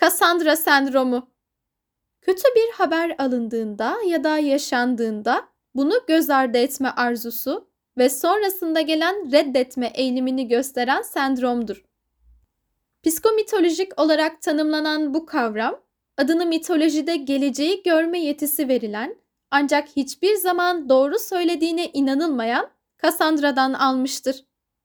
Kassandra sendromu. Kötü bir haber alındığında ya da yaşandığında bunu göz ardı etme arzusu ve sonrasında gelen reddetme eğilimini gösteren sendromdur. Psikomitolojik olarak tanımlanan bu kavram, adını mitolojide geleceği görme yetisi verilen ancak hiçbir zaman doğru söylediğine inanılmayan Kassandra'dan almıştır.